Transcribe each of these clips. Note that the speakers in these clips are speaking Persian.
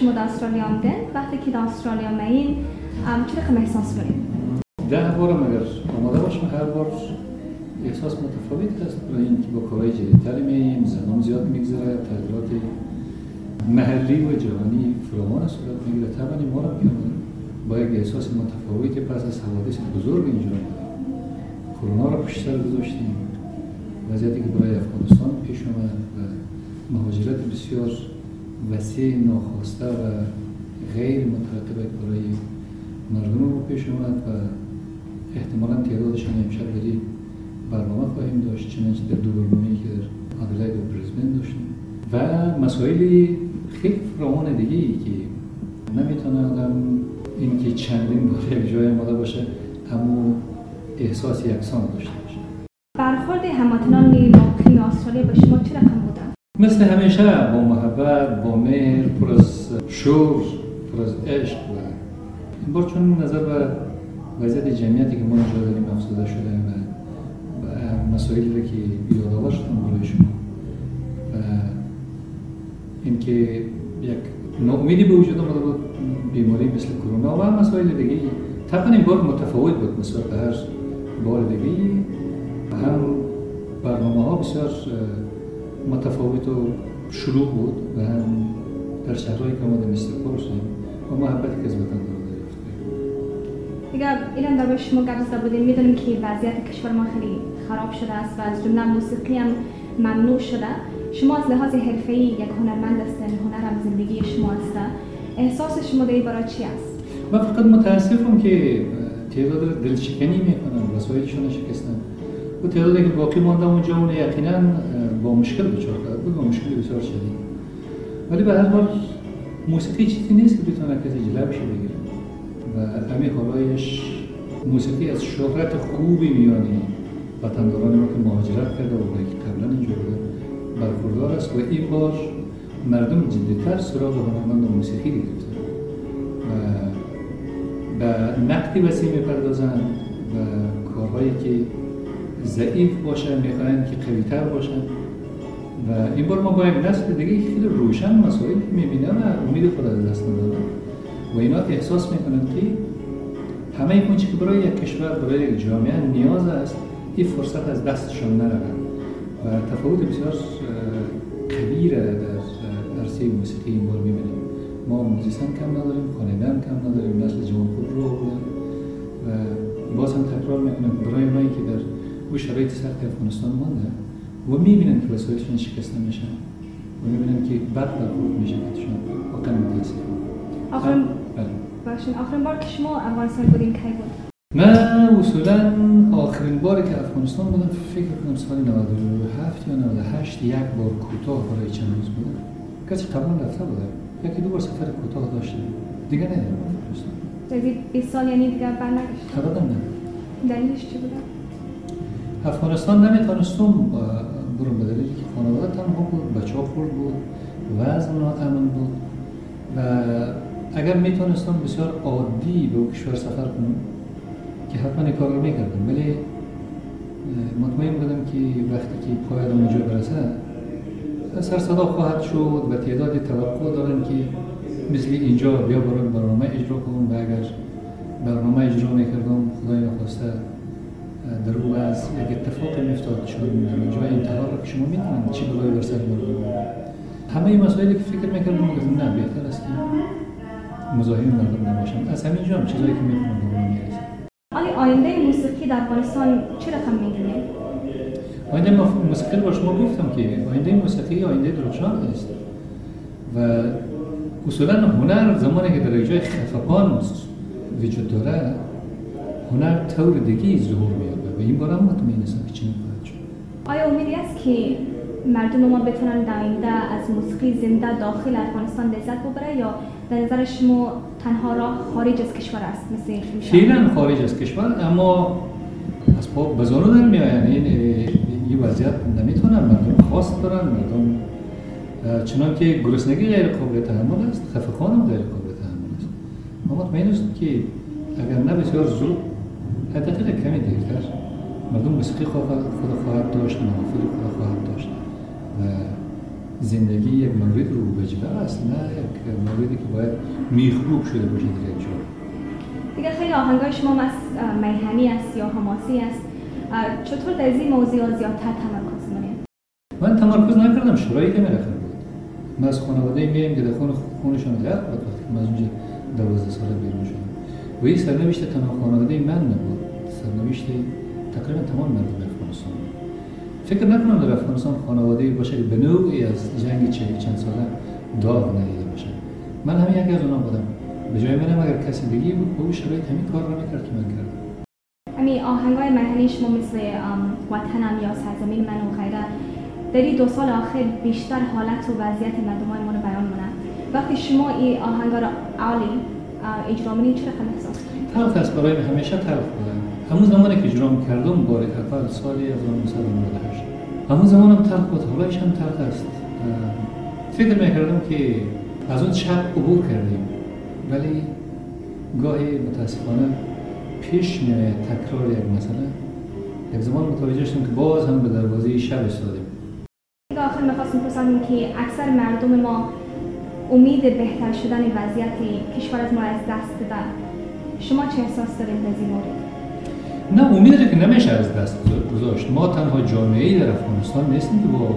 شما در استرالیا آمدین. وقتی که در استرالیا مین چه رقم احساس کنید؟ ده بار اگر آماده باشم هر بار احساس متفاوت هست برای اینکه با کارهای جدیدتری میم زمان زیاد میگذره تغییرات محلی و جهانی فراوان صورت می‌گیره. طبعا ما رو با یک احساس متفاوتی پس از حوادث بزرگ اینجا کرونا رو پشت سر گذاشتیم. وضعیتی که برای افغانستان پیش آمد و مهاجرت بسیار وسیع ناخواسته و غیر مترتبه برای مردم رو پیش آمد و احتمالا تعدادشان امشب بری برنامه خواهیم داشت چنانچه در دو برنامه که در آدلاید و برزبن داشتیم و مسائلی خیلی فراوان دیگه ای که نمی‌تونه آدم اینکه چندین بار یک جای آماده باشه اما احساس یکسان داشته مثل همیشه با محبت با مهر پر از شور پر از عشق و این بار چون نظر به وضعیت جمعیتی که ما اینجا داریم افزوده شده و مسائلی که یادآور شدن برای شما و اینکه یک ناامیدی به وجود آمده بود بیماری مثل کرونا و مسائل دیگه طبعا این بار متفاوت بود نسبت به هر بار دیگه هم برنامه ها بسیار متفاوت و شروع بود و هم در شهرهایی که آمده مثل شدیم و محبتی که از وطن دارم دیگه ایران در شما گرزده بودیم. می‌دونیم که وضعیت کشور ما خیلی خراب شده است و از جمله موسیقی هم ممنوع شده. شما از لحاظ حرفه‌ای یک هنرمند هستین هنر هم زندگی شما است. احساس شما در برای چی است؟ من فقط متاسفم که تعداد دلشکنی می‌کنن وسایلشون شکستن. و تعدادی که باقی مانده اونجا اون یقینا با مشکل دچار کرد بود با مشکل بسیار شدید. ولی به هر حال موسیقی چیزی نیست که بتونه کسی جلوش بگیره. و همین حالایش موسیقی از شهرت خوبی میانی. وطنداران ما که مهاجرت کرده و که قبلا اینجا بوده برخوردار است. و این بار مردم جدیتر سراغ هنرمند موسیقی گرفته و به نقدی وسیع می‌پردازند و کارهایی که ضعیف باشه می‌خواهند که قویتر باشن. و این بار ما با یک نسل دیگه خیلی روشن مسائل می‌بینن و امید خود از دست ندارن و اینا احساس می‌کنن که همه این که برای یک کشور برای یک جامعه نیاز است این فرصت از دستشان نرود. و تفاوت بسیار کبیر در عرصه موسیقی این بار می‌بینیم. ما موزیسن کم نداریم خوانندن کم نداریم نسل جوان خود رو و باز هم تکرار می‌کنم برای اونایی که در او شرایط سخت افغانستان مانده و می‌بینن که وسایلشون شکسته میشن و می‌بینن که بد برخورد میشه کهشون واقعا متاسفم آخرین بله. آخرین بار که شما افغانستان بودین کی بود؟ من اصولا آخرین باری که افغانستان بودم فکر کنم سال 97 یا 98 یک بار کوتاه برای چند روز بودم کسی قبلا رفته بودم یکی دو بار سفر کوتاه داشتم. دیگه نه افغانستان جدید 20 سال یعنی دیگه برنگشت ابدا نه. دلیلش چی بوده؟ افغانستان نمی‌تونستم برم به که خانواده تنها بود بچه خورد بود وزن ناتمام بود. و اگر می‌تونستم بسیار عادی به او کشور سفر کنم که حتما این کار رو می‌کردم. ولی مطمئن بودم که وقتی که پایدم اونجا برسه سر صدا خواهد شد و تعداد توقع دارن که مثل اینجا بیا برای برنامه اجرا کنم و اگر برنامه اجرا می‌کردم خدای نخواسته در او از یک اتفاق میفتاد شد جای انتحار شما می‌دونید چی بلایی بر سر همه این مسائلی که فکر می‌کردم گفتم نه بهتر است که مزاحم مردم نباشم. از همین جا چیزایی که می‌تونم به می‌رسه. آینده موسیقی در افغانستان چه رقم می‌دونید؟ آینده موسیقی رو با شما گفتم که آینده موسیقی آینده درخشان است. و اصولا هنر زمانی که در جای خفقان وجود داره هنر طور دیگه ظهور میابه و این بار هم مطمئن هستم که چنین خواهد شد. آیا امیدی است که مردم ما بتونن در آینده از موسیقی زنده داخل افغانستان لذت ببره یا در نظر شما تنها راه خارج از کشور است؟ مثل فعلا خارج از کشور اما از پا بزانو در می آین این این وضعیت نمی‌تونن مردم خواست دارن مردم چنان که گرسنگی غیر قابل تحمل است خفقان هم غیر قابل تحمل است. ما مطمئن است که اگر نه بسیار زود حداقل کمی دیرتر مردم موسیقی خود خواهد داشت محافل خود خواهد داشت. و زندگی یک مورد رو بجبه است نه یک موردی که باید میخوب شده باشه در یک جا دیگه خیلی آهنگای شما از میهنی است یا حماسی است. چطور در این موضوع زیادتر تمرکز می‌کنید؟ من تمرکز نکردم شرایط بود من از خانواده میایم که در خون خونشان بود وقتی من از اونجا دوازده ساله بیرون شدم و این سرنوشت تنها خانواده من نبود. سرنوشت تقریبا تمام مردم افغانستان فکر نکنم در افغانستان خانواده باشه که به نوعی از جنگ چند ساله داغ ندیده باشه من همین یکی از اونا بودم. به جای منم اگر کسی دیگه بود به اون شرایط همین کار رو می‌کرد که من کردم. همین آهنگای مهنی شما مثل وطنم یا سرزمین من و غیره در این دو سال آخر بیشتر حالت و وضعیت مردم ما رو بیان مونه وقتی شما این آهنگا رو عالی اجرا منید چه احساس تلخ است برای همیشه تلخ بودن. همون زمانی که اجرا کردم بار اول سالی 1998 همون زمان هم تلخ بود حالایش هم تلخ است. فکر می‌کردم که از اون شب عبور کردیم. ولی گاهی متاسفانه پیش میاد تکرار یک مسئله. یک زمان متوجه شدم که باز هم به دروازه شب استادیم آخر می‌خواستم پرسیدم که اکثر مردم ما امید بهتر شدن وضعیت کشور از ما از دست دادن. شما چه احساس دارید در این مورد؟ نه امید که نمیشه از دست گذاشت. ما تنها جامعه در افغانستان نیستیم که با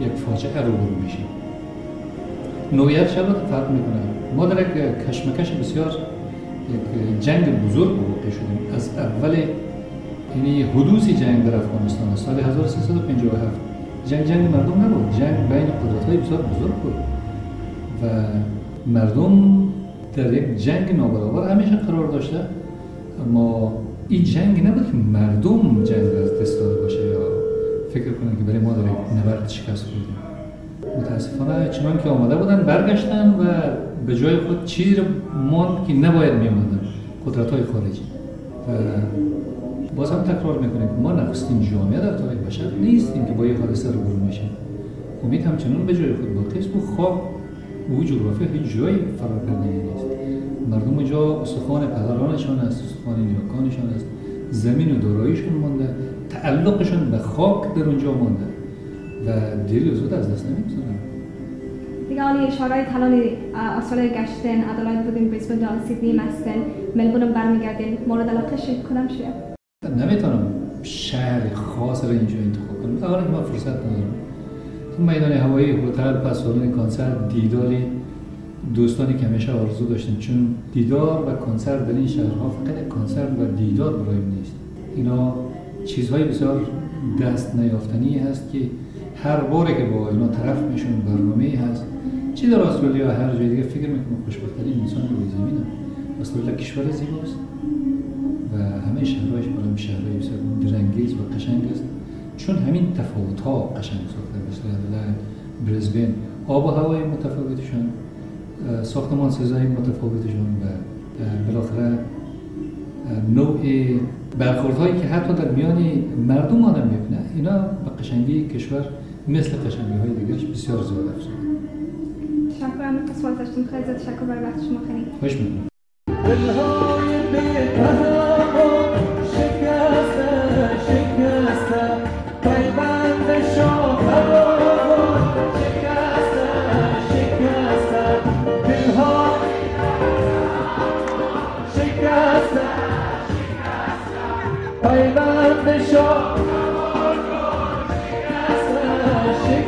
یک فاجعه روبرو میشیم. نوعیت شبات فرق می‌کنه. ما در یک کشمکش بسیار یک جنگ بزرگ واقع شدیم. از اول یعنی حدوث جنگ در افغانستان سال 1357 جنگ جنگ مردم نبود. جنگ بین قدرت های بسیار بزرگ بود. و مردم در یک جنگ نابرابر همیشه قرار داشته. اما این جنگ نبود که مردم جنگ از دست داده باشه یا فکر کنن که برای ما در نبرد شکست بودیم متاسفانه چنان که آمده بودن برگشتن و به جای خود چیزی رو ماند که نباید می آمدن قدرت های خارجی. و باز هم تکرار می‌کنیم ما نخستین جامعه در تاریخ بشر نیستیم که با یه حادثه رو برون میشیم امید همچنان به جای خود باقی است. و خواب او جغرافی هیچ جایی فرار کردنی نیست. مردم جا استخوان پدرانشان است استخوان نیاکانشان است. زمین و داراییشون مانده تعلقشون به خاک در اونجا مانده. و دیر زود از دست نمی‌گذارن دیگه حالی اشاره تلان استرالیا گشتن ادلاید بودین بریسبن دال سیدنی مستن ملبورن برمیگردین مورد علاقه کدام شده؟ نمی‌تونم شهر خاص رو اینجا انتخاب کنم. اولا که من فرصت ندارم. تو میدان هوایی هتل پس سالن کنسرت دیداری دوستانی که همیشه آرزو داشتیم چون دیدار و کنسرت در این شهرها فقط کنسرت و دیدار برای نیست. اینا چیزهای بسیار دست نیافتنی هست که هر باره که با اینا طرف میشون برنامه هست. چی در استرالیا هر جای دیگه فکر می‌کنم خوشبختترین انسان روی زمین استرالیا کشور زیباست و همه شهرهایش برای شهرهای بسیار درنگیز و قشنگ است. چون همین تفاوت ها قشنگ ساخته مثل برزبین آب و هوای متفاوتشون ساختمان سازی متفاوتشون و بالاخره نوع برخوردهایی که حتی در میان مردم آدم می‌بینه. اینا به قشنگی کشور مثل قشنگی های دیگرش بسیار زیاد افزوده. تشکرم از سوالتشتون خیلی زیاد تشکر برای وقت شما خیلی. خوش می‌کنم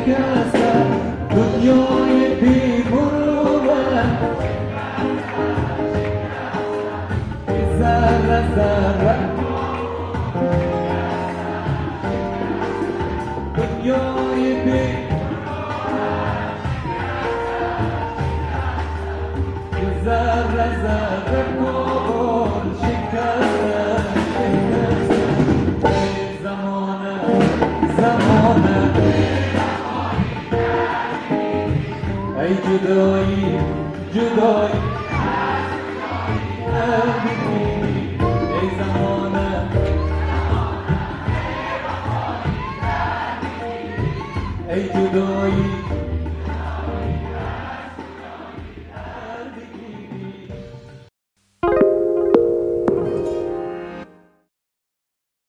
Zara Zara bir buruna Zara zara Dunyoyu bir Zara zara. ای جدایی جدایی ای زمانه ای جدایی